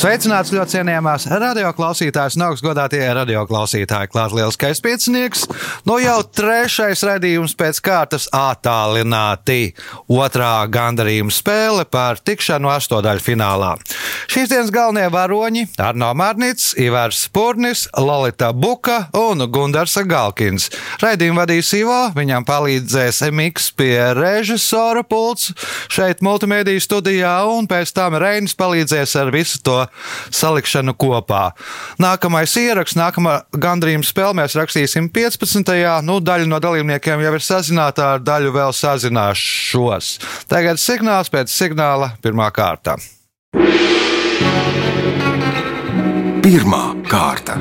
Sveicināts ļoti cienījamās radioklausītājas un augstgadātie radioklausītāji. Klāt lielskais piecinieks. Nu jau trešais redzījums pēc kārtas attālināti. Otrā gandarījuma spēle par tikšanu astodaļu finālā. Šīs dienas galvenie varoņi - Arno Mārnits, Ivars Purnis, Lolita Buka un Gundars Galkins. Raidījumu vadīs Ivo, viņam palīdzēs Miks pie režisora pults šeit multimediju studijā un pēc tam Reinis palīdzēs ar visu to salikšanu kopā. Nākamais ieraksts, nākamā gandrījuma spēle mēs rakstīsim 15. Nu, daļa no dalībniekiem jau ir sazināta, ar daļu vēl sazināšos. Tagad signāls pēc signāla pirmā kārta. Pirmā kārta.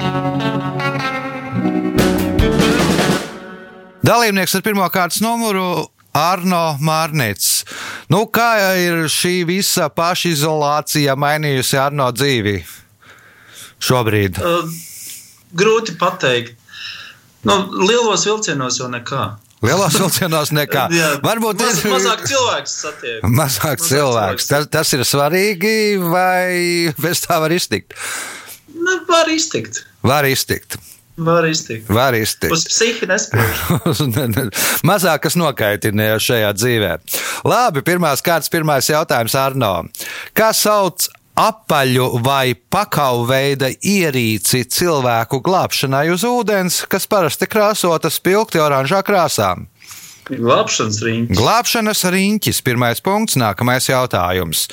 Dalībnieks ar pirmā kārtas numuru Arno Mārnīts. Nu, kā ir šī visa pašizolācija mainījusi Arno dzīvi šobrīd? Uh, grūti pateikt. Nu, lielos vilcienos jau nekā. Lielos vilcienos nekā. Jā, Varbūt maz, ir- mazāk cilvēks satiek. Mazāk cilvēks. Tas, tas ir svarīgi, vai bez tā var iztikt? Nu, var iztikt. Var iztikt. Var iztikt. Var iztikt. Uz psihi nespēj. Mazāk kas nokaitina šajā dzīvē. Labi, pirmās kārtas, pirmais jautājums Arno. Kā sauc apaļu vai pakauju veida ierīci cilvēku glābšanai uz ūdens, kas parasti krāsota spilgti oranžā krāsā? Glābšanas riņķis. Glābšanas riņķis, pirmais punkts, nākamais jautājums.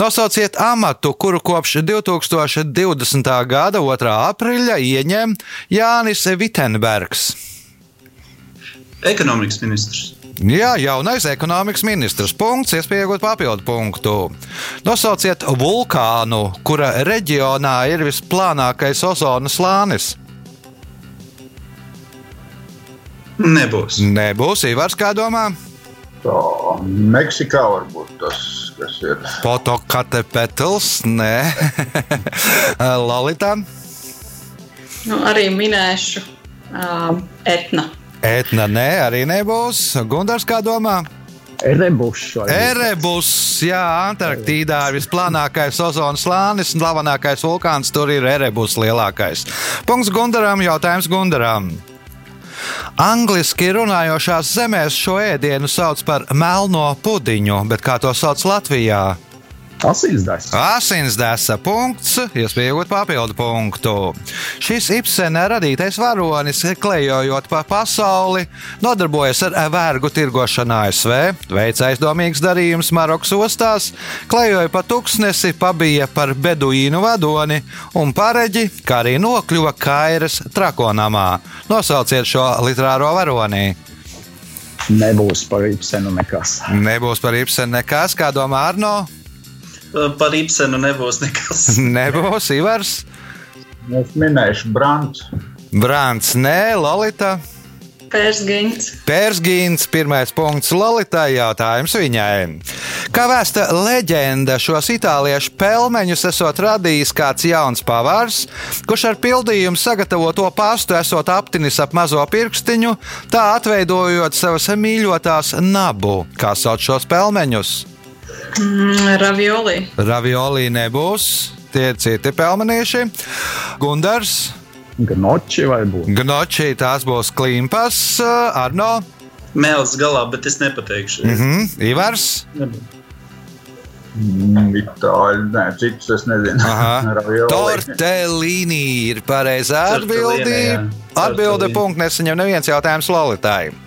Nosauciet amatu, kuru kopš 2020. gada 2. aprīļa ieņem Jānis Vitenbergs. Ekonomikas ministrs. Jā, jaunais ekonomikas ministrs. Punkts, iespēja iegūt papildu punktu. Nosauciet vulkānu, kura reģionā ir visplānākais ozonas slānis. Nebūs. Nebūs Ivars, kā domā? Tā Meksikā varbūt tas, kas ir. Potokatepetls, nē, Lalita, Nu, arī minēšu um, etna. Etna, nē, arī nebūs. Gundars, kā domā? Erebušs. Erebus, jā, Antarktīdā ir visplānākais ozonas slānis un slavenākais vulkāns tur ir Erebus lielākais. Punkts Gundaram, jautājums Gundaram. Angliski runājošās zemēs šo ēdienu sauc par melno pudiņu, bet kā to sauc Latvijā? Asinsdēs. Asinsdesa punkts, iespējot papildu punktu. Šis Ibsena radītais varonis, klejojot pa pasauli, nodarbojas ar vergu tirgošanu ASV, veica aizdomīgs darījums Marokas ostās, klejoja pa tuksnesi, pabija par beduīnu vadoni un pareģi, kā arī nokļuva Kairas trakonamā. Nosauciet šo literāro varoni. Nebūs par īpsenu nekas. Nebūs par Ibsenu nekas, kā domā Arno. Par Ibsenu nebūs nekas. Nebūs Ivars. Es minēšu Brants. Brāns, nē, Lolita. Pērsgins. Pērsgīns, pirmais punkts Lolitai, jautājums viņai. Kā vēsta leģenda, šos itāliešu pelmeņus esot radījis kāds jauns pavārs, kurš ar pildījumu sagatavoto pastu esot aptinis ap mazo pirkstiņu, tā atveidojot savas mīļotās nabu, kā sauc šos pelmeņus. Mm, ravioli. Ravioli nebūs, tie ir citi pelmenīši. Gundars, Gnoči vai būs? Gnoči, tās būs klimpas, Arno, Mēlis galā, bet es nepateikšu. mm -hmm. Ivars. Nebūs. Itāļi, nē, citus es nezinu. Tortelīni ir pareizā jā. Atbilde punkts nesaņem neviens jautājums Lolitai.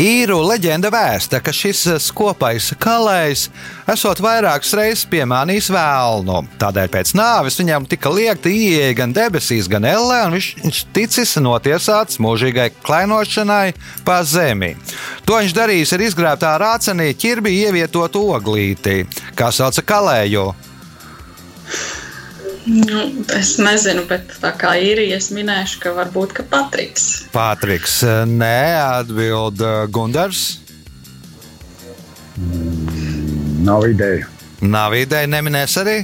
Īru leģenda vēsta, ka šis skopais kalējs esot vairākas reizes piemānījis vēlnu. Tādēļ pēc nāves viņam tika liekta ieeja gan debesīs, gan ellē, un viņš, ticis notiesāts mūžīgai klainošanai pa zemi. To viņš darījis ar izgrābtā rācenī ķirbī ievietotu oglīti, kā sauca kalēju. Nu, es nezinu, bet tā kā īrija, es minēšu, ka varbūt ka Patriks. Pātriks, nē, atbild uh, Gundars. Nav ideja. Nav ideja, neminēs arī.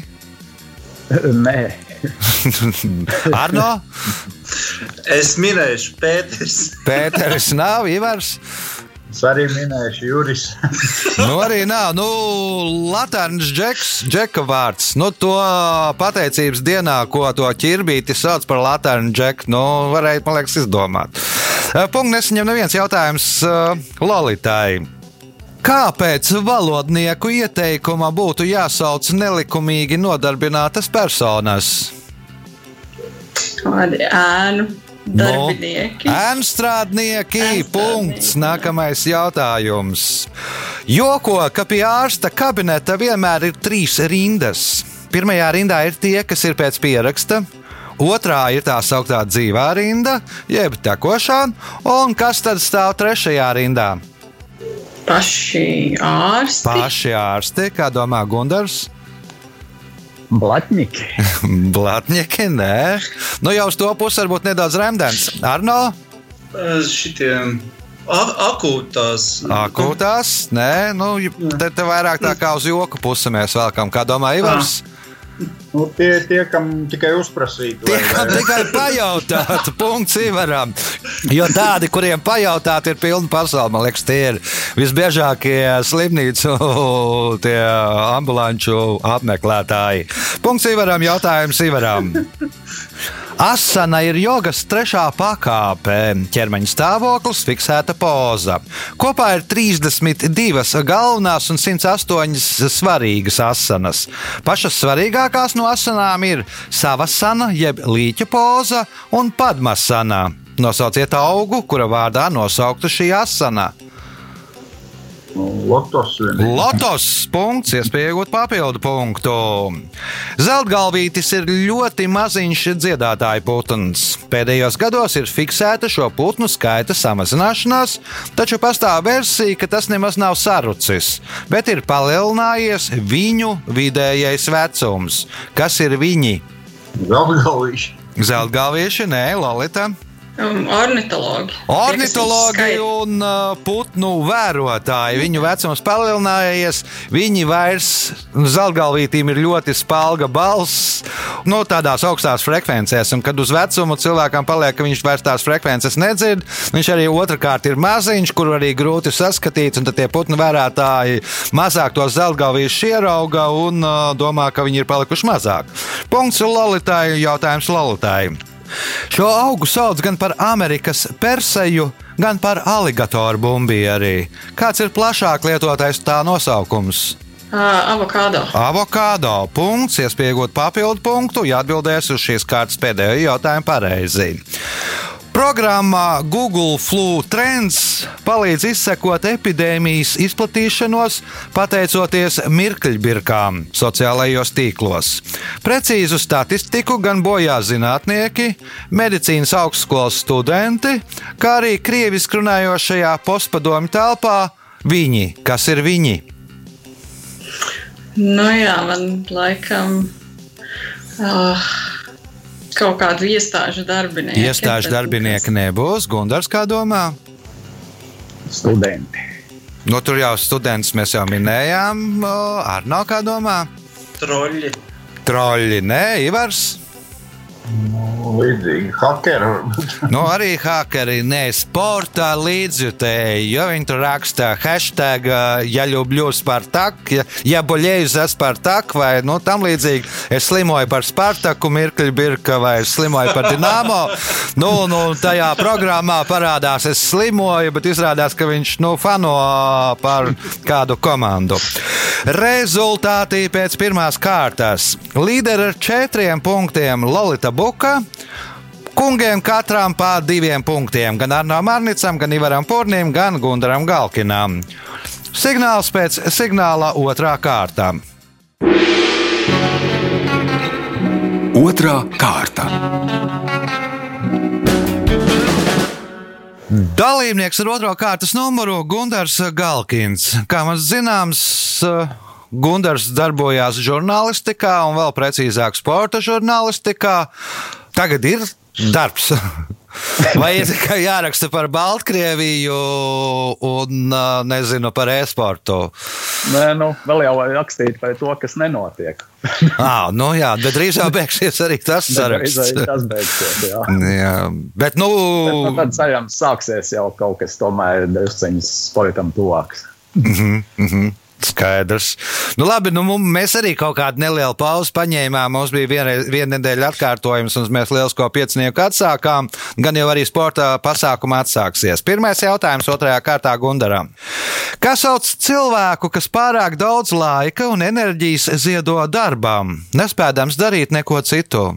Nē, Arno, Es minēšu Pēters. Pēters nav, Ivars. Es arī minēšu Juris. Nu, arī nav. Nu, Latvijas džeks, džeka vārds. Nu, to pateicības dienā, ko to ķirbīti sauc par Latvijas džeku, nu, varēja, man liekas, izdomāt. Eh, Punkts nesaņem neviens jautājums uh, Lolitai. Kāpēc valodnieku ieteikumā būtu jāsauc nelikumīgi nodarbinātas personas? Kādi ēnu darbinieki. Nu, ēnstrādnieki. Ēnstrādnieki. Punkts. Nākamais jautājums. Joko, ka pie ārsta kabineta vienmēr ir trīs rindas. Pirmajā rindā ir tie, kas ir pēc pieraksta. Otrā ir tā sauktā dzīvā rinda, jeb tekošā, un kas tad stāv trešajā rindā? Paši ārsti. Paši ārsti, kā domā Gunārs. Blatņiki. Blatnieki, nē. Nu jau uz to pusi varbūt nedaudz remdens. Arno, Šitiem a- akūtās. akūtās, nē, nu, te, te vairāk tā kā uz joku pusi mēs vēlkam. Kā domā Ivars? Nu, tie, tie, kam tikai uzprasīt, vai, Tikai, vai, tikai pajautāt, punkts Ivaram. Jo tādi, kuriem pajautāt, ir pilna pasaule. Man liekas, tie ir visbiežākie slimnīcu, tie ambulanču apmeklētāji. Punkts Ivaram, jautājums Ivaram. Asana ir jogas trešā pakāpe, ķermeņa stāvoklis, fiksēta poza. Kopā ir 32 galvenās un 108 svarīgas asanas. Pašas svarīgākās no asanām ir savasana, jeb līķa poza un padmasana. Nosauciet augu, kura vārdā nosaukta šī asana. Lotos. Lotos punkts, iespēja iegūt papildu punktu. Zeltgalvītis ir ļoti maziņš dziedātāju putns. Pēdējos gados ir fiksēta šo putnu skaita samazināšanās, taču pastāv versija, ka tas nemaz nav sarucis, bet ir palielinājies viņu vidējais vecums. Kas ir viņi? Zeltgalvīši. Zeltgalvieši, nē, Lolita. Um, ornitologi. Ornitologi un uh, putnu vērotāji. Viņu vecums palielinājies, viņi vairs zeltgalvītīm ir ļoti spēlga balss, nu, tādās augstās frekvencēs. Un, kad uz vecumu cilvēkam paliek, ka viņš vairs tās frekvences nedzird, viņš arī otrkārt ir maziņš, kur arī grūti saskatīt, un tad tie putnu vērotāji mazāk tos zeltgalvīšus ierauga un uh, domā, ka viņi ir palikuši mazāk. Punkts Lolitai, jautājums Lolitai. Šo augu sauc gan par Amerikas perseju, gan par aligatoru bumbieru. Kāds ir plašāk lietotais tā nosaukums? Avokado. Avokado punkts, iespējot papildu punktu, ja atbildēs uz šīs kārtas pēdējo jautājumu pareizi. Programmā Google Flu Trends palīdz izsekot epidēmijas izplatīšanos, pateicoties mirkļbirkām sociālajos tīklos. Precīzu statistiku gan bojā zinātnieki, medicīnas augstskolas studenti, kā arī krieviski runājošajā postpadomu telpā viņi, kas ir viņi. Nu jā, man laikam. Uh, kaut kādu iestāžu darbinieku. Iestāžu darbinieki nebūs. Gundars, kā domā? Studenti. Nu, tur jau students mēs jau minējām. Ar nav kā domā? Troļļi. Troļļi, nē, Ivars. Līdzīgi hakeri. varbūt. Nu, arī hakeri, ne sporta līdzjutēji, jo viņi tur raksta hashtag, ā, ja ļubļu Spartak, ja, ja boļēju za Spartak, vai nu, tam līdzīgi. Es slimoju par Spartaku, Mirkļu Birka, vai es slimoju par Dinamo. Nu, nu, tajā programmā parādās, es slimoju, bet izrādās, ka viņš nu, fano par kādu komandu. Rezultāti pēc pirmās kārtas. Līderi ar četriem punktiem Lolita Buka. Kungiem katram pa diviem punktiem. Gan Arnām Marnicam, gan Ivaram Pornim, gan Gundaram Galkinam. Signāls pēc signāla otrā kārta. Otra kārta. Dalībnieks ar otro kārtas numuru Gunārs Galkins. Kā mums zināms, Gunārs darbojās žurnālistikā un vēl precīzāk sporta žurnālistikā. Tagad ir Darbs. Vai ir tikai jāraksta par Baltkrieviju un nezinu par e-sportu? Nē, nu, vēl jau var rakstīt par to, kas nenotiek. Ah, nu jā, bet drīz jau beigsies arī tas saraksts. Tas beigsies, jā. Jā, bet nu, Bet, nu, tad cerams, sāksies jau kaut kas tomēr drusciņš sportam tuvāks. Skaidrs. Nu, labi, nu, mēs arī kaut kādu nelielu pauzi paņēmām. Mums bija viena, viena nedēļa atkārtojums, un mēs lielisko piecinieku atsākām. Gan jau arī sporta pasākuma atsāksies. Pirmais jautājums otrajā kārtā Gundaram. Kā sauc cilvēku, kas pārāk daudz laika un enerģijas ziedo darbam, nespēdams darīt neko citu?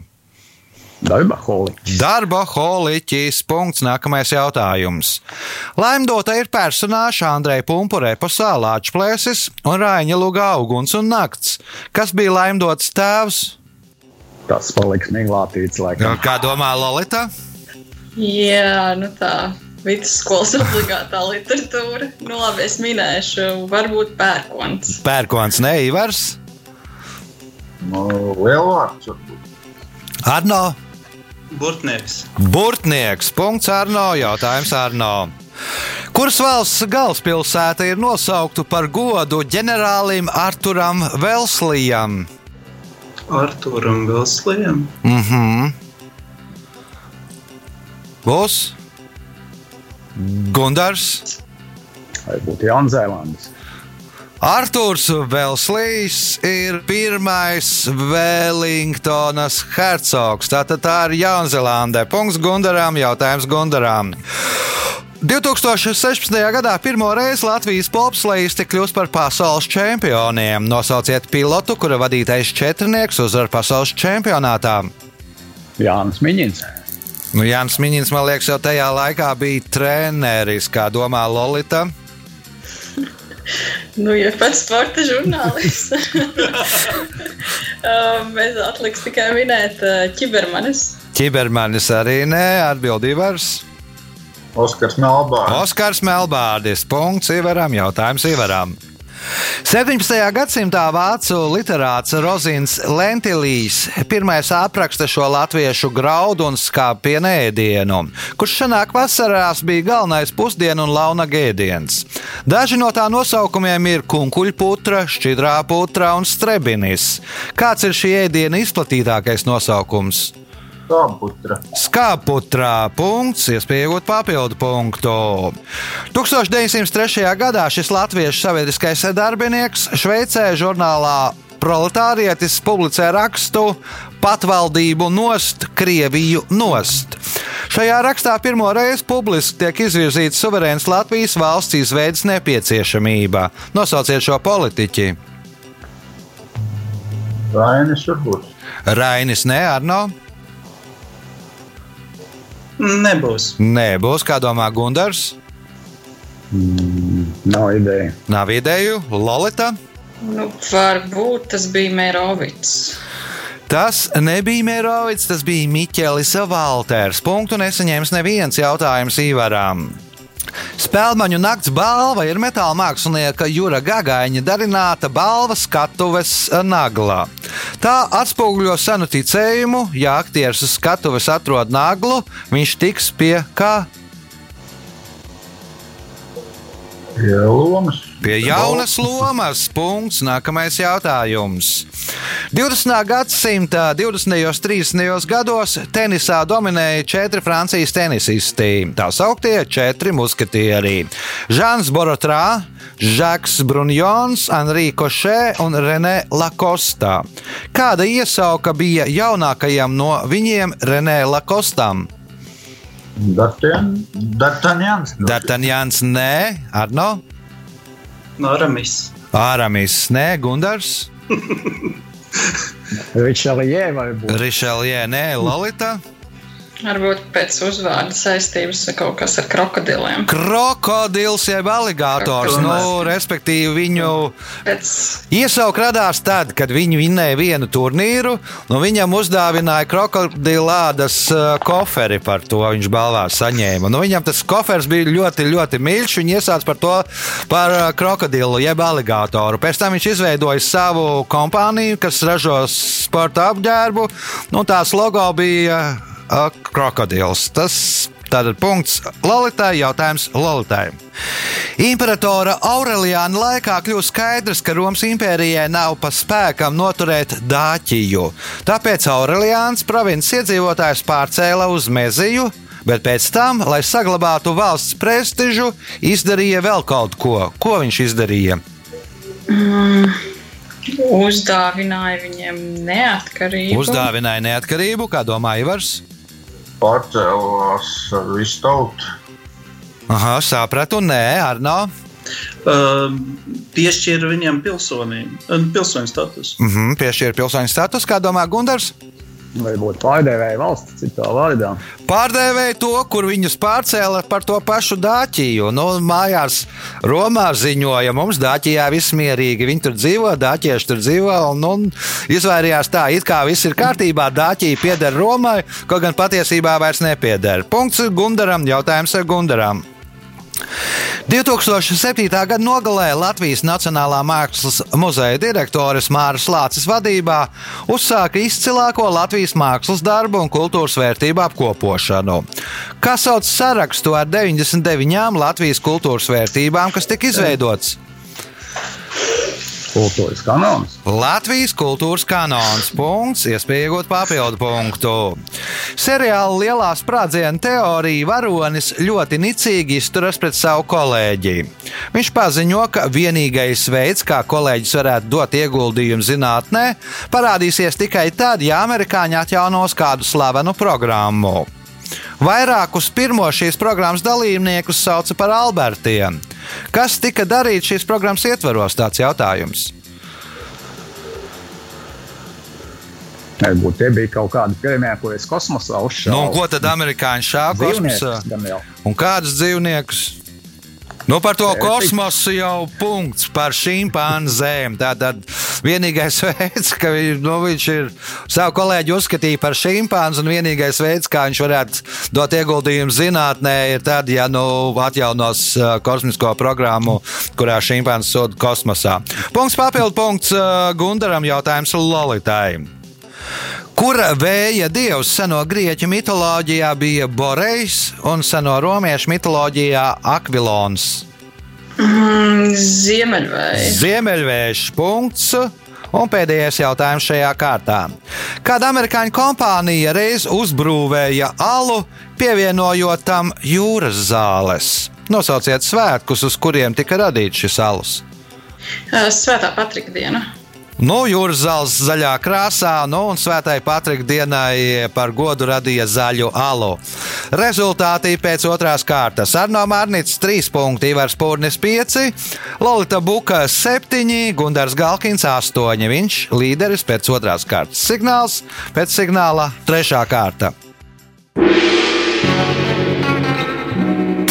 Darba holiķis. Darba holiķis. Punkts. Nākamais jautājums. Laimdota ir personāža Andreja Pumpurē pasā Lāčplēsis un Raiņa Lugā Auguns un Nakts. Kas bija laimdots tēvs? Tas paliks miglātīts, laikam. Kā domā Lolita? Jā, nu tā. Vidusskolas obligātā literatūra. Nu, labi, es minēšu, varbūt pērkons. Pērkons, ne Ivars. Nu, lielvārds varbūt. Arno. Burtnieks. Burtnieks. Punkts Arno. Jautājums Arno. Kuras valsts galvaspilsēta ir nosaukta par godu ģenerālim Arturam Velslijam? Arturam Vilslijam. Mhm. Būs Gundars. Vai būtu Jaunzēlandes? Arthurs Velslīs ir pirmais Wellingtonas hercogs. Tātad tā ir Jaunzēlandē. Punkts Gundaram, jautājums Gundaram. 2016. gadā pirmo reizi Latvijas popslēgsti kļūst par pasaules čempioniem. Nosauciet pilotu, kura vadītais četrnieks uzvar pasaules čempionātā. Jānis Miņins. Nu, Jānis Miņins, man liekas, jau tajā laikā bija treneris, kā domā Lolita. Nu, ja pats sporta žurnālists. Um, Mēs atliks tikai minēt uh, ķibermanis. Arī nē, atbildīvars. Oskars Melbārs. Oskars Melbārdis. Punkts Ivaram, jautājums Ivaram. 17. gadsimtā vācu literāts Rozins Lentilīs pirmais apraksta šo latviešu graudu un skāpienu ēdienu, kurš senāk vasarās bija galvenais pusdienu un launa gēdiens. Daži no tā nosaukumiem ir kunkuļputra, šķidrā putra un strebinis. Kāds ir šī ēdiena izplatītākais nosaukums? Kāputra. Skāputrā punkts, iespēja iegūt papildu punktu. 1903. gadā šis latviešu sabiedriskais darbinieks Šveicē žurnālā Proletārietis publicē rakstu Patvaldību nost, Krieviju nost. Šajā rakstā pirmo reizi publiski tiek izvirzīta suverēnas Latvijas valsts izveidas nepieciešamība. Nosauciet šo politiķi. Rainis varbūt. Rainis Neārno. Nebūs. Nē, būs kā domā Gundars. Nav ideja. Nav ideju, Lolita. Nu, varbūt tas bija Mērovits. Tas nebija Mērovics, tas bija Miķelis Valters. Punktu nesaņēmis neviens jautājums Īvaram. Spēlmaņu nakts balva ir metāla mākslinieka Jura Gagaņa darināta balva skatuves naglā. Tā atspoguļo senu ticējumu, ja aktieris uz skatuves atrod naglu, viņš tiks pie kā? Pie lomas. Pie jaunas lomas. Punkts. Nākamais jautājums. 20. gadsimta 20. un 30. gados tenisā dominēja četri Francijas tenisisti. Tā sauktie četri muskatieri - Žants Borotrā, Žaks Brunjons, Henri Košē un Renē Lakostā. Kāda iesauka bija jaunākajam no viņiem Renē Lakostam? Dartanjans. Dartanjāns, nē, Arno, Noramis. Āramis, nē, Gundars. Ričelijē vai būtu? Rišeljē, nē, Lolita. Varbūt pēc uzvārda saistības ar kaut kas ar krokodiliem. Krokodils jeb aligators. Nu, respektīvi, viņu Pēc iesauka radās tad, kad viņi vinnēja vienu turnīru. Nu, viņam uzdāvināja krokodilādas uh, koferi par to. Viņš balvā saņēma. Nu, viņam tas koferis bija ļoti, ļoti mīļš. Viņš iesāca par to par uh, krokodilu jeb aligatoru. Pēc tam viņš izveidoja savu kompāniju, kas ražo sporta apģērbu. Nu, tās logo bija krokodils. Tas Tātad punkts Lalitai, jautājums Lalitai. Imperatora Aureliāna laikā kļūst skaidrs, ka Romas impērijai nav pa spēkam noturēt Dāķiju. Tāpēc Aureliāns provinces iedzīvotājus pārcēla uz Meziju, bet pēc tam, lai saglabātu valsts prestižu, izdarīja vēl kaut ko. Ko viņš izdarīja? Uzdāvināja viņiem neatkarību. Uzdāvināja neatkarību, kā domā Ivars. Pārcēlās ar visu tautu. Aha, sapratu, nē, Arno. Uh, piešķīra viņiem pilsonību, uh, pilsoņu statusu. Mm -hmm, piešķīra pilsoņu status, kā domā Gunārs. Vai būtu pārdevēja valsts citā vārdā? Pārdevēja to, kur viņus pārcēla par to pašu Dāķiju. Nu, mājās Romā ziņoja, mums Dāķijā viss mierīgi. Viņi tur dzīvo, Dāķieši tur dzīvo. Un, un izvairījās tā, it kā viss ir kārtībā, Dāķija pieder Romai, kaut gan patiesībā vairs nepieder. Punkts Gundaram, jautājums ar Gundaram. 2007. gada nogalē Latvijas Nacionālā Mākslas muzeja direktores Māras Lācis vadībā uzsāka izcilāko Latvijas mākslas darbu un kultūras vērtību apkopošanu. Kā sauc sarakstu ar 99 Latvijas kultūras vērtībām, kas tika izveidots? Kultūras kanons. Latvijas kultūras kanons. Punkts, iespēja iegūt papildu punktu. Seriāla Lielā sprādziena teorija varonis ļoti nicīgi izturas pret savu kolēģi. Viņš paziņo, ka vienīgais veids, kā kolēģis varētu dot ieguldījumu zinātnē, parādīsies tikai tad, ja amerikāņi atjaunos kādu slavenu programmu. Vairākus pirmo šīs programmas dalībniekus sauca par Albertiem. Kas tika darīts šīs programmas ietvaros? Tāds jautājums. Varbūt tie bija kaut kādi es kosmosā uzšāvu. Nu, ko tad amerikāņi šāva kosmosā? Un kādus dzīvniekus? Nu, par to kosmosu jau punkts par šīm Tātad vienīgais veids, ka vi- nu, viņš ir savu kolēģi uzskatīja par šīmpānu, un vienīgais veids, kā viņš varētu dot ieguldījumu zinātnē, ir tad, ja nu, atjaunos kosmisko programmu, kurā šīmpāns sūta kosmosā. Punkts papildu punkts Gundaram jautājums Lolitai. Kura vēja dievs seno grieķu mitoloģijā bija Borejs un seno romiešu mitoloģijā Akvilons? Mm, Ziemeļvēja. Ziemeļvējš punkts. Un pēdējais jautājums šajā kārtā. Kāda amerikāņu kompānija reiz uzbūvēja alu, pievienojot tam jūras zāles? Nosauciet svētkus, uz kuriem tika radīts šis alus. Svētā Patrika diena. Nu, jūras zāles zaļā krāsā, nu, un svētai Patrika dienai par godu radīja zaļu alu. Rezultāti pēc otrās kārtas. Arno Mārnīts 3 punkti, Ivars Pūrnis 5, Lolita Buka 7, Gundars Galkins 8. Viņš līderis pēc otrās kārtas. Signāls pēc signāla trešā kārta.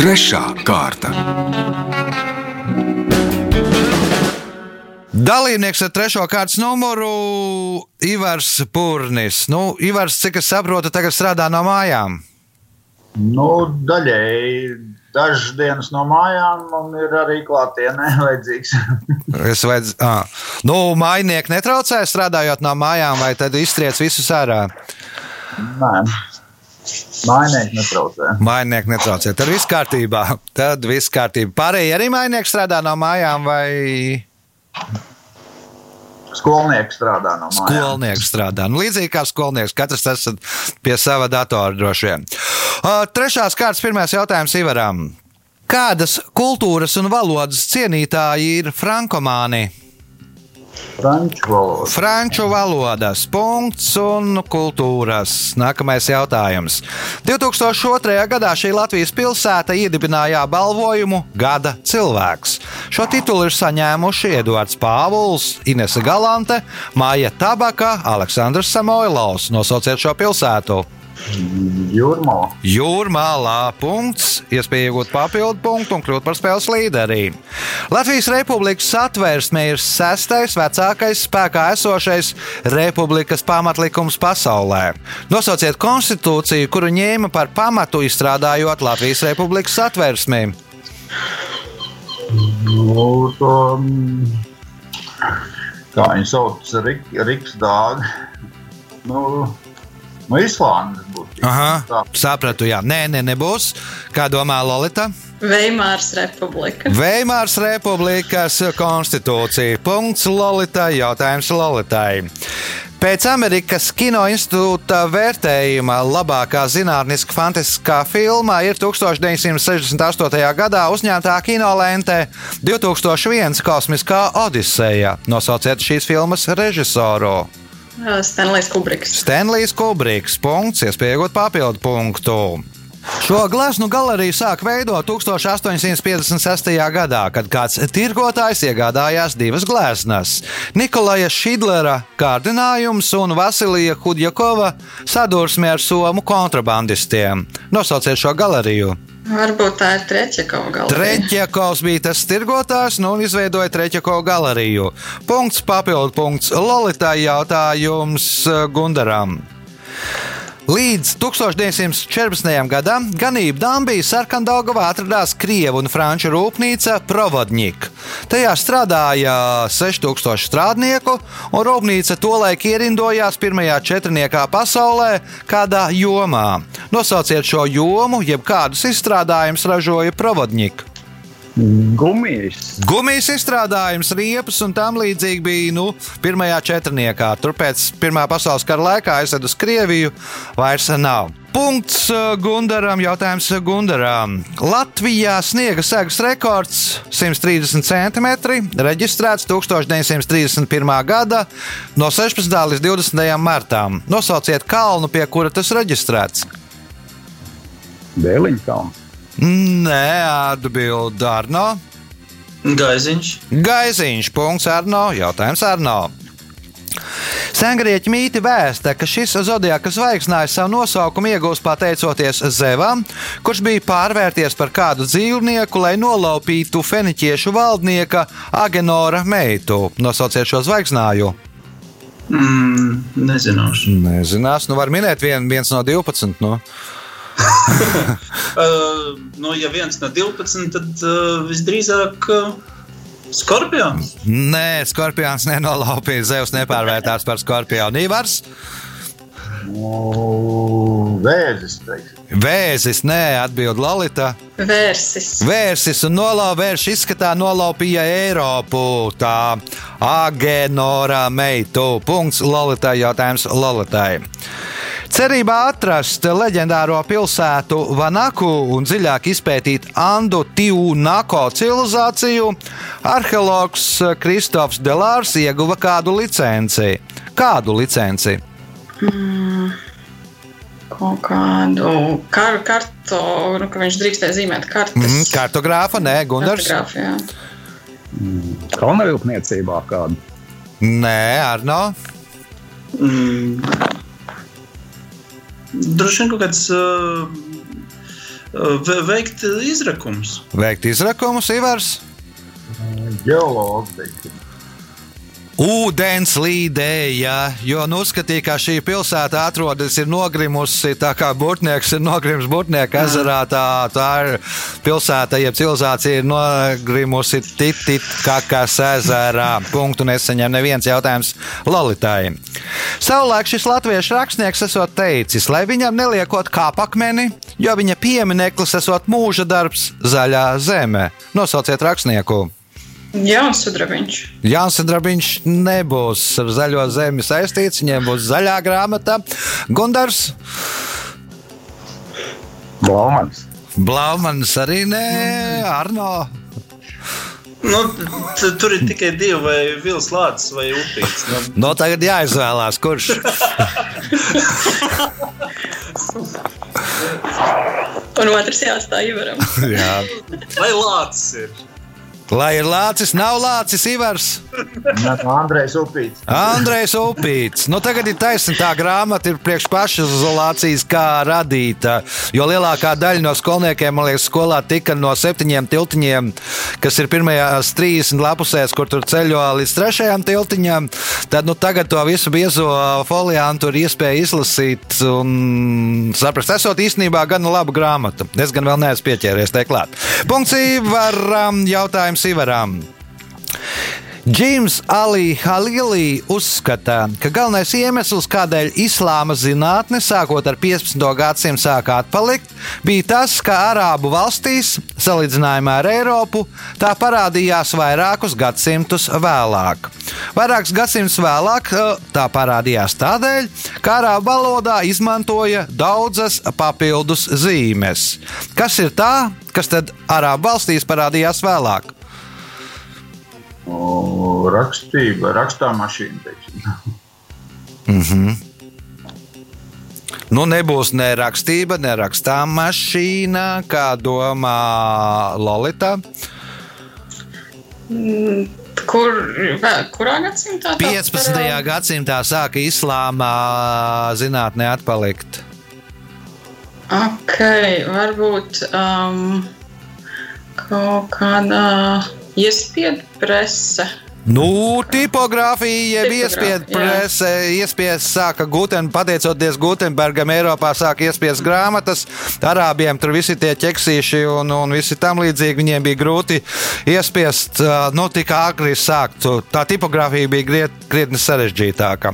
Trešā kārta. Dalībnieks ar trešo kārtas numuru Ivars Pūrnis. Nu, Ivars, cik es saprotu, tagad strādā no mājām. Nu, daļēji dažas dienas no mājām, un ir arī klātienē vajadzīgs. Es vajadz, ah. nu, mājnieki netraucē strādājot no mājām, vai tad iztriec visus ārā? Nē, mājnieki netraucē. Mājnieki netraucē. Tad viss kārtībā. Tad viss kārtībā. Pārējie arī mājnieki strādā no mājām, vai Skolnieks strādā no mājām. skolnieki strādā. Nu, līdzīgi kā skolnieks, katrs esat pie sava datora droši vien. Uh, Trešās kārtas pirmais jautājums Ivaram. Kādas kultūras un valodas cienītāji ir frankomāni? Franču valoda. Franču valodas, punkts un kultūras. Nākamais jautājums. 2002. gadā šī Latvijas pilsēta iedibināja balvojumu Gada cilvēks. Šo titulu ir saņēmuši Eduards Pāvils, Inese Galante, Māja Tabaka, Aleksandrs Samoilovs. Nosauciet šo pilsētu. Jūrmā. Jūrmālā punkts, iespēja iegūt papildu punktu un kļūt par spēles līderi. Latvijas Republikas satversme ir sestais vecākais spēkā esošais republikas pamatlikums pasaulē. Nosauciet konstitūciju, kuru ņēma par pamatu izstrādājot Latvijas Republikas satversmi. Nu, to, mm, kā viņi sauc, Rik, Riks Dāga. Nu, No Islandes būtu. Aha, sapratu, jā. Nē, nē, nebūs. Kā domā Lolita? Veimāras republika. Veimāras republikas konstitūcija. Punkts Lolitai. Jautājums Lolitai. Pēc Amerikas Kino institūta vērtējuma labākā zinātniska fantastiskā filma ir 1968. gadā uzņemtā kinolente 2001 Kosmiskā Odiseja. Nosauciet šīs filmas režisoru. Stanley's Kubriks. Stanlijs Kubriks. Punkts, iespējot papildu punktu. Šo gleznu galeriju sāk veidot 1856. gadā, kad kāds tirgotājs iegādājās divas gleznas - Nikolaja Šidlera kārdinājums un Vasilija Hudjakova sadursme ar somu kontrabandistiem. Nosauciet šo galeriju. Varbūt tā ir Treķekova galva. Treķakovs bija tas tirgotājs nu, un izveidoja Treķakovu galeriju. Punkts, papildu punkts Lolitai jautājums eh, Gundaram. Līdz 1914. gadam ganību Dambijas Sarkandogavā atradās Krievu un Franču rūpnīca Provodņika. Tajā strādāja 6000 strādnieku, un rūpnīca tolaik ierindojās pirmajā četrniekā pasaulē kādā jomā. Nosauciet šo jomu, jeb kādus izstrādājumus ražoja Provodņika. Gumijas. Gumijas izstrādājums, riepas un tam līdzīgi bija nu, pirmajā četrniekā. Turpēc Pirmā pasaules kara laikā aizved uz Krieviju, vairs nav. Punkts uh, Gundaram, jautājums Gundaram. Latvijā sniega segas rekords 130 cm, reģistrēts 1931. gada no 16. līdz 20. martām. Nosauciet kalnu, pie kura tas reģistrēts. Dēliņa kalns. Nē, atbild Arno. Gaiziņš. Gaiziņš, punkts Arno, jautājums Arno. Sengrieķi mīti vēsta, ka šis zodiaka zvaigznājs savu nosaukumu iegūst pateicoties Zevam, kurš bija pārvērties par kādu dzīvnieku, lai nolaupītu feniķiešu valdnieka Agenora meitu. Nosauciet šo zvaigznāju. Mm, nezināšu. Nezinās, nu var minēt vien, viens no 12. Nu. Uh, nu, ja viens no 12, tad uh, visdrīzāk uh, skorpions. Nē, skorpions nenolaupīja, Zeus nepārvērtās par skorpionu. Ivars, Nu, Vēzis, teiksim. vēzis, nē, atbild Lalita. Vērsis. Vērsis un nolaupījis izskatā nolaupīja Eiropu. Tā Agenora meitu. Punkts Lolitai jautājums Lolitai. Cerībā atrast leģendāro pilsētu Vanaku un dziļāk izpētīt Andu Tīnako civilizāciju, arheologs Kristofs Delārs ieguva kādu licenci. Kādu licenci? Kaut kādu kar, kartu, nu, ka viņš drīkstēja zīmēt kartes. Mm, kartogrāfa, nē, Gunārs. Kartogrāfijā. Kalnavilpniecībā kāda. Nē, Arno. Mm. Droši vien kaut kāds uh, veikt izrakums. Veikt izrakumus, Ivars. Geologs. Ūdens līdēja, jo nu uzskatīja, ka šī pilsēta atrodas ir nogrimusi, tā kā burtnieks ir nogrimis Burtnieka ezerā. Tā, tā ir pilsēta, jeb civilizācija ir nogrimusi Titit Kakas ezerā. Punktu nesaņem neviens jautājums Lolitai. Savulaik šis latviešu rakstnieks esot teicis, lai viņam neliekot kāpakmeni, jo viņa piemineklis esot mūža darbs zaļā zeme. Nosauciet rakstnieku! Jauns sudrabiņš. Jānis Drabiņš nebūs ar zaļo zemi saistīts, viņiem būs zaļā grāmata. Gundars, Blaumans. Blaumans arī nē, Arno. Nu, tur ir tikai divi, vai vils lācis, vai upīts. Nu, No tagad jāizvēlās, kurš. Un otrs jāatstāj Ivaram. Jā. lai lācis ir. Lai ir lācis, nav lācis, Ivars. Jā, Andrejs Upīts. Andrejs Upīts. Nu, tagad ir taisnība, tā grāmata ir priekš pašizolācijas, kā radīta. Jo lielākā daļa no skolniekiem, man liekas, skolā tika no septiņiem tiltiņiem, kas ir pirmajās 30 lapusēs, kur tur ceļo līdz trešajam tiltiņam. Tad nu, tagad to visu biezo foliantu ir iespēja izlasīt un saprast, esot īstenībā gan laba grāmata. Es gan vēl neesmu pieķēries te klāt. Punkts Ivaram, jautājums Ivaram. Džims Ali Halilī uzskata, ka galvenais iemesls, kādēļ islāma zinātne sākot ar 15. gadsimtu sāka atpalikt, bija tas, ka Arābu valstīs, salīdzinājumā ar Eiropu, tā parādījās vairākus gadsimtus vēlāk. Vairākus gadsimtus vēlāk eh, tā parādījās tādēļ, ka arābu valodā izmantoja daudzas papildus zīmes. Kas ir tā, kas tad arābu valstīs parādījās vēlāk? Rakstība, rakstāmašīna. teiksim. Nu, nebūs ne rakstība, ne rakstām mašīna, kā domā Lolita. Kur, vē, kurā gadsimtā? tā 15. parāda? gadsimtā sāka islāma zinātnē atpalikt. Ok, varbūt um, kaut kāda iespiedu prese. Nu, tipogrāfija, jeb iespiedu jā. prese, iespiedas sāka Guten, pateicoties Gutenbergam, Eiropā sāka iespiedas grāmatas. Arābiem tur visi tie ķeksīši un, un visi tam līdzīgi. Viņiem bija grūti iespiest, nu, tik agri sākt. Tā tipogrāfija bija griet, krietni sarežģītāka.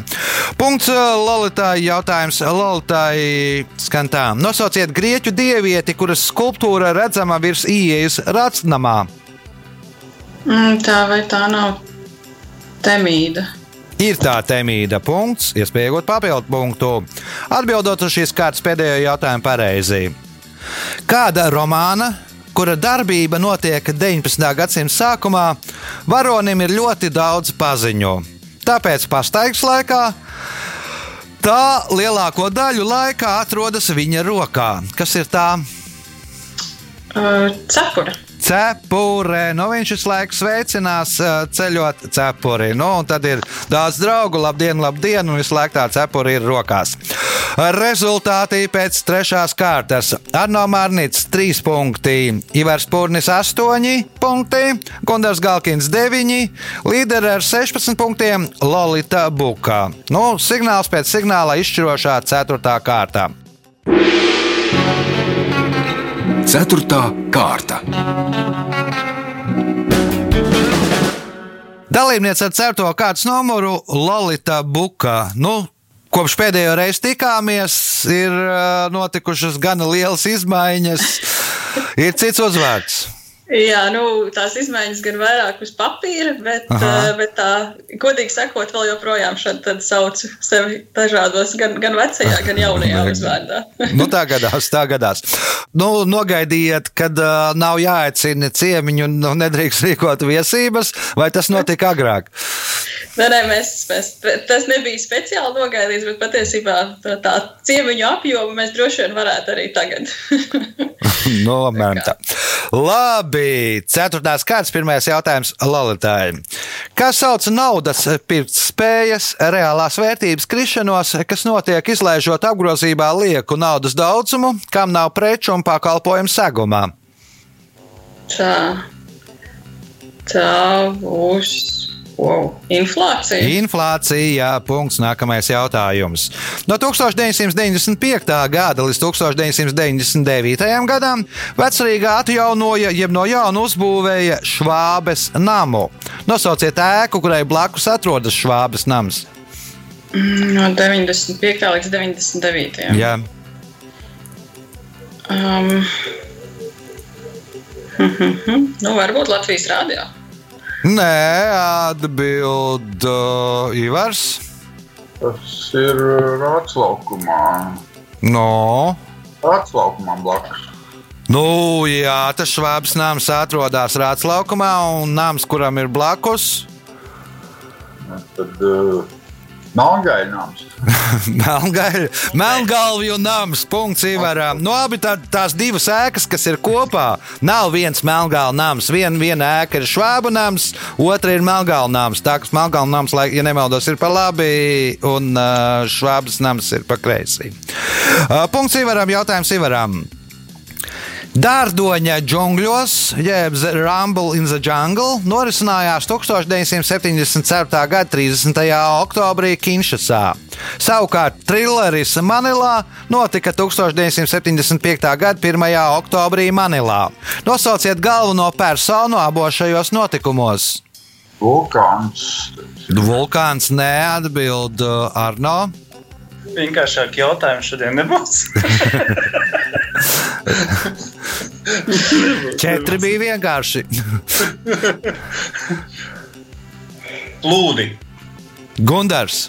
Punkts Lolitai. Jautājums Lolitai skan tā. Nosauciet grieķu dievieti, kuras skulptūra redzama virs ieejas racnamā. Mm, tā vai tā nav temīda? Ir tā temīda punkts, iespēja iegūt papildu punktu. Atbildot uz šīs kārtas pēdējo jautājumu pareizi. Kāda romāna, kura darbība notiek 19. gadsimta sākumā, varonim ir ļoti daudz paziņu. Tāpēc pastaigas laikā tā lielāko daļu laika atrodas viņa rokā. Kas ir tā? Uh, cepura. Cepure. Nu, viņš visu laiku sveicinās, ceļot cepuri. Nu, un tad ir daudz draugu, labdien, labdien, un visu laiku tā cepura ir rokās. Rezultāti pēc trešās kārtas. Arno Mārnīts 3 punkti, Ivars Pūrnis 8 punkti, Gunārs Galkins 9, līderi ar 16 punktiem Lolita Buka. Nu, signāls pēc signāla izšķirošā 4. kārtā. Ceturtā kārta. Dalībniece ar 4. kārtas numuru Lolita Buka. Nu, Kopš pēdējo reizi tikāmies, ir ā, notikušas gana lielas izmaiņas. Ir cits uzvārds. Jā, nu, tās izmaiņas gan vairāk uz papīra, bet, Aha. uh, bet tā, godīgi sakot, vēl joprojām saucu sevi dažādos, gan, gan vecajā, gan jaunajā uzvārdā. Nu, tā gadās, tā gadās. Nu, nogaidiet, kad uh, nav jāaicina ciemiņu un nu, nedrīkst rīkot viesības, vai tas notika agrāk? Nē, nē, mēs, mēs, tas nebija speciāli nogaidīts, bet patiesībā tā, tā ciemiņu apjomu mēs droši vien varētu arī tagad. Apmēram tā. Labi, ceturtās kārtas, pirmais jautājums Lalitai. Kā sauc naudas pirktspējas reālās vērtības krišanos, kas notiek izlaižot apgrozībā lieku naudas daudzumu, kam nav preču un pakalpojumu segumā? tā, tā būs wow, inflācija. Inflācija, punkts, nākamais jautājums. No 1995. gada līdz 1999. gadam vecrīgā atjaunoja, jeb no jauna uzbūvēja Švābes namu. Nosauciet ēku, kurai blakus atrodas Švābes nams. No 95. līdz 99. Jā, Um, nu, varbūt Latvijas rādio. Nē, atbild uh, Ivars. Tas ir Rātslaukumā. No. Rātslaukumā blakus. Nu, jā, tas švābs nams atrodas Rāts laukumā, un nams, kuram ir blakus, Tad uh, Melngaļnāms. Melngaļ- Melngalvju nams, punkts Ivaram. Nu, abi tā, tās divas ēkas, kas ir kopā, nav viens Melngalvju nams. Vien, viena ēka ir Švābu nams, otra ir Melngalvju nams. Tā kā Melngalvju nams, lai, ja nemaldos, ir pa labi, un uh, Švābas nams ir pa kreisi. Uh, punkts Ivaram, jautājums Ivaram. Dārdoņa džungļos, jeb The Rumble in the Jungle, norisinājās 1974. gada 30. oktobrī Kinšasā. Savukārt trilleris Manilā notika 1975. gada 1. oktobrī Manilā. Nosauciet galveno personu abos šajos notikumos. Vulkāns. Vulkāns neatbild uh, Arno. Vienkāršāk jautājumu šodien nebūs. Četri bija vienkārši. Plūdi. Gundars.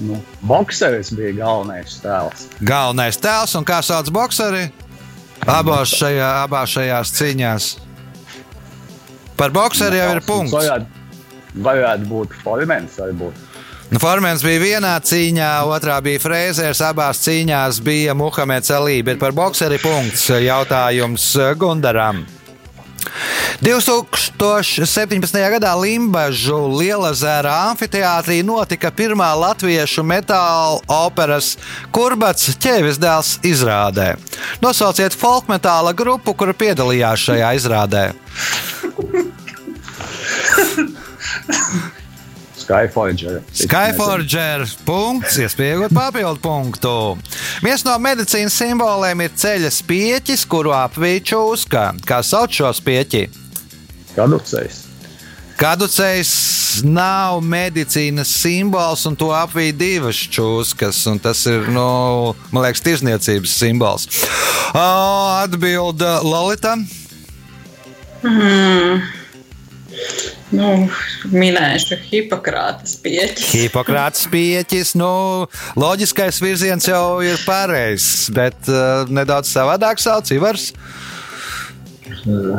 Nu, bokseris bija galvenais tēls. Galvenais tēls un kā sauc boxeri? Abās, šajā, abās šajās cīņās. Par boxeri jau ir punkts. Varētu, varētu būt formens, varbūt. Nu, Formens bija vienā cīņā, otrā bija Frēzers. Abās cīņās bija Muhameds Alī, bet par boxeri punkts jautājums Gundaram. 2017. gadā Limbaģu Lielazēra amfiteātrī notika pirmā latviešu metāla operas Kurbats ķēvis dēls izrādē. Nosauciet folkmetāla grupu, kura piedalījās šajā izrādē. Skyforger. Skyforger punkts, iespējot papildu punktu. Viens no medicīnas simboliem ir ceļa spieķis, kuru apvīja čūska. Kā sauc šo spieķi? Kaducējs. Kaducējs nav medicīnas simbols, un to apvīja divas čūskas. un Tas ir, nu, man liekas, tirzniecības simbols. O, atbilda Lolita. Nu, minēšu Hipokrātas pieķi. Hipokrāts pieķis. Nu, loģiskais virziens jau ir pareizs, bet uh, nedaudz savādāk sauc Ivars. Nu,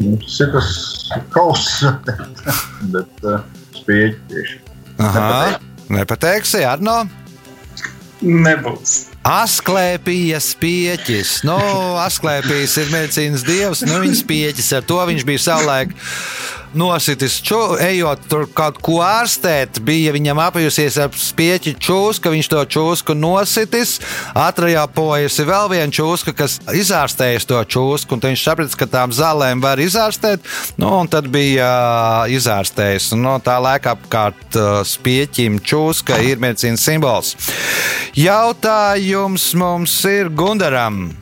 Tas ir tas kauss, bet uh, spieķi tieši. Aha, nepateiksi, Arno. Nebūs. Asklēpijas pieķis. Nu, Asklēpijas ir medicīnas dievs, nu viņas pieķis. Ar to viņš bija savulaik nositis. Ču, ejot tur kaut ko ārstēt, bija viņam apjusies ar spieķi čūska, viņš to čūsku nositis, atrajopojusi vēl viena čūska, kas izārstējas to čūsku, un viņš saprata, ka tām zālēm var izārstēt, nu, un tad bija uh, izārstējis. No tā laika apkārt uh, spieķim čūska ir medicīnas simbols. Jautājums mums ir Gundaram.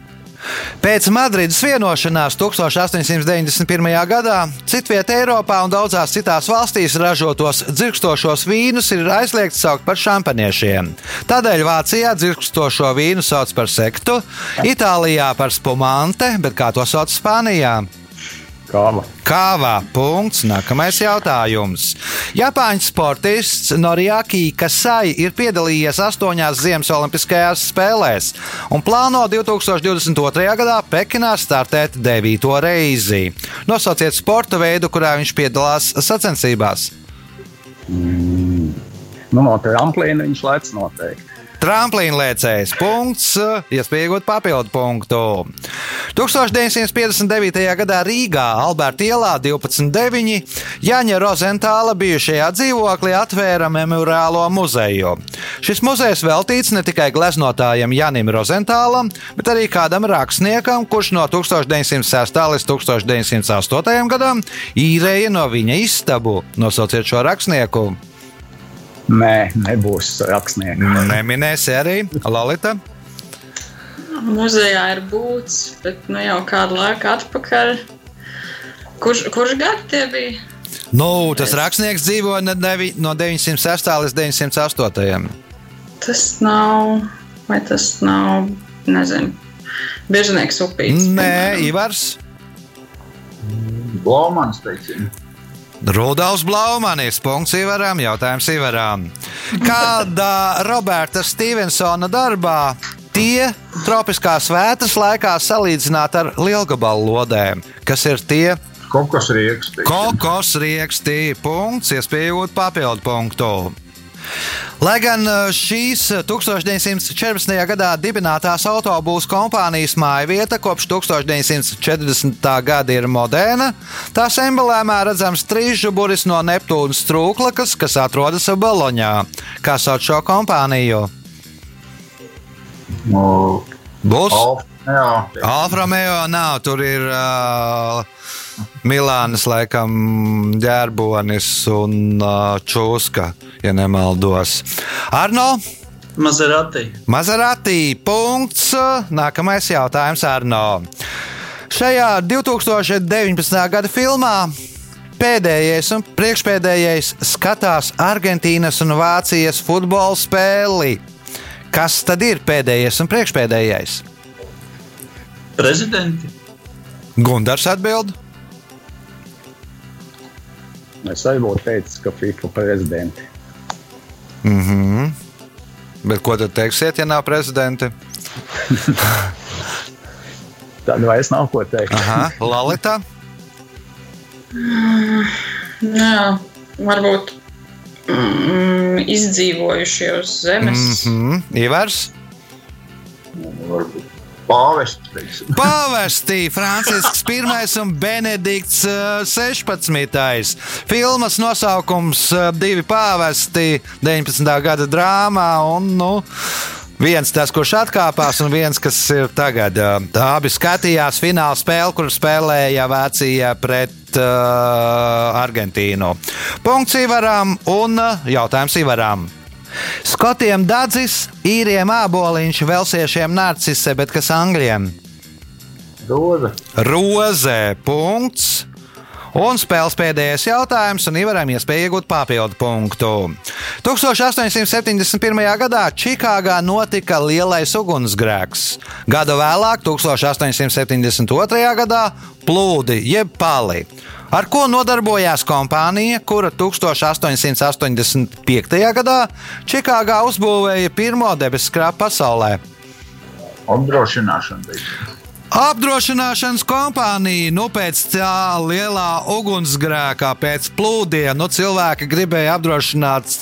Pēc Madrides vienošanās 1891. gadā citvietā Eiropā un daudzās citās valstīs ražotos dzirkstošos vīnus ir aizliegts saukt par šampaniešiem. Tādēļ Vācijā dzirkstošo vīnu sauc par sektu, Itālijā par spumante, bet kā to sauc Spānijā? Kāva. Kāvā. Punkts. Nākamais jautājums. Japāņu sportists Noriaki Kasai ir piedalījies astoņās Ziemas Olimpiskajās spēlēs un plāno 2022. gadā Pekinā startēt devīto reizi. Nosauciet sporta veidu, kurā viņš piedalās sacensībās. Nu, no tramplīna viņš lec noteikti. Tramplīna lēcējs. Punkts, iespējot papildu punktu. 1959. gadā Rīgā, Alberta ielā 12.9. Jaņa Rozentāla bijušajā dzīvoklī atvēra memoriālo muzeju. Šis muzejs veltīts ne tikai gleznotājam Janim Rozentālam, bet arī kādam rakstniekam, kurš no 1906. līdz 1908. gadam īrēja no viņa istabu. Nosauciet šo rakstnieku. Nē, nebūs rakstnieks. Neminēsi arī Lalita. Muzejā ir būts, bet nu jau kādu laiku atpakaļ. Kurš, kurš gads tie bija? Nu, tas rakstnieks dzīvo ne- nevi- no 906. līdz 908. Tas nav, vai tas nav, nezinu, biežnieks upīts. Nē, Ivars. Blomans, teiksim. Rudolfs Blaumanis, punkts Ivaram, jautājums Ivaram. Kādā Roberta Stevensona darbā tie tropiskās vētras laikā salīdzināt ar lielgabalu lodēm? Kas ir tie? Kokos rieks. teiksim. Kokos riekstī, punkts, iespējot papildu punktu. Lai gan uh, šīs 1914. gadā dibinātās autobūvas kompānijas māja vieta kopš 1940. gada ir moderna, tās emblēmā redzams trīs žuburis no Neptūnas trūklakas, kas atrodas Boloņā. Kā sauc šo kompāniju? Nu, Būs. Alfa Romeo, nav, tur ir uh, Milānas, laikam, ģērbonis un uh, čūska, ja nemaldos. Arno! Mazerati. Maserati. Punkts. Nākamais jautājums Arno. Šajā 2019. gada filmā pēdējais un priekšpēdējais skatās Argentīnas un Vācijas futbola spēli. Kas tad ir pēdējais un priekšpēdējais? Prezidenti. Gundars atbild. Es arī būtu teicis, ka FIFA prezidenti. Mhm. Bet ko tad teiksiet, ja nav prezidenta? Tad vairs nav ko teikt. Aha, Lalita. Jā, varbūt mm, izdzīvojušie uz zemes. Mhm. Ivars. Varbūt pāvests. Pāvestī Francisks I un Benedikts eh, 16. Filmas nosaukums eh, Divi pāvesti 19. gada drāmā un nu, viens tas, kurš atkāpās un viens, kas ir tagad. Eh, abi skatījās fināla spēli, kur spēlēja Vācija pret uh, Argentīnu. Punkts Ivaram un eh, jautājums Ivaram. Skotiem dadzis, īriem āboliņš, velsiešiem narcise, bet kas angļiem? Doza. Rozē. Punkts. Un spēles pēdējais jautājums, un Ivaram iespēja iegūt papildu punktu. 1871. gadā Čikāgā notika lielais ugunsgrēks. Gadu vēlāk, 1872. gadā, plūdi jeb pali. Ar ko nodarbojās kompānija, kura 1885. gadā Čikāgā uzbūvēja pirmo debesu skrāpu pasaulē? Apdrošināšana. Apdrošināšanas kompānija, nu pēc tā lielā ugunsgrēkā, pēc plūdiem, nu cilvēki gribēja apdrošināt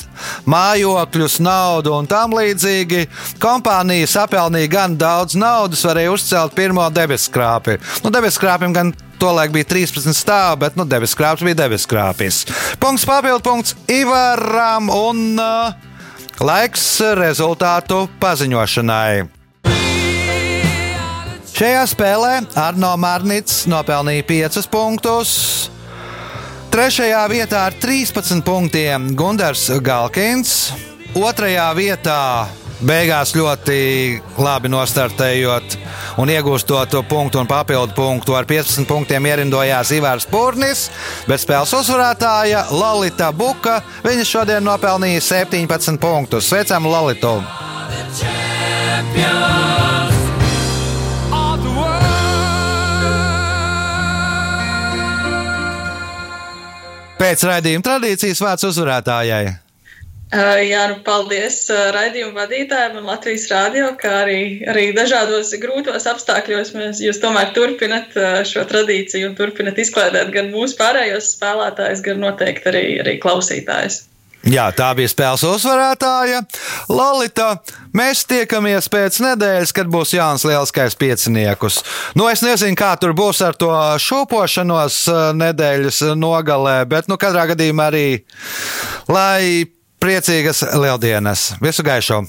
mājokļus, naudu un tam līdzīgi. Kompānija sapelnīja gan daudz naudas, varēja uzcelt pirmo debeskrāpi. Nu, debeskrāpim gan tolaik bija 13 stāvi, bet nu, debeskrāps bija debeskrāpis. Punkts papildu punkts Ivaram un uh, laiks rezultātu paziņošanai. Šajā spēlē Arno Mārnīts nopelnīja 5 punktus. Trešajā vietā ar 13 punktiem Gunārs Galkins. Otrajā vietā beigās ļoti labi nostartējot un iegūstot punktu un papildu punktu ar 15 punktiem ierindojās Ivars Pūrnis, bet spēles uzvarētāja Lalita Buka. Viņa šodien nopelnīja 17 punktus. Sveicam Lalitu! Pēc raidījuma tradīcijas vārds uzvarētājai. Uh, jā, nu paldies uh, raidījuma vadītājiem un Latvijas rādio, kā arī, arī dažādos grūtos apstākļos mēs, jūs tomēr turpinat uh, šo tradīciju un turpinat izklaidēt gan mūsu pārējos spēlētājus, gan noteikti arī, arī klausītājus. Jā, tā bija spēles uzvarētāja. Lalita, mēs tiekamies pēc nedēļas, kad būs Jānis Lielskais pieciniekus. Nu, es nezinu, kā tur būs ar to šūpošanos eh, nedēļas nogalē, bet, nu, katrā gadījumā arī lai priecīgas lieldienas. Visu gaišu!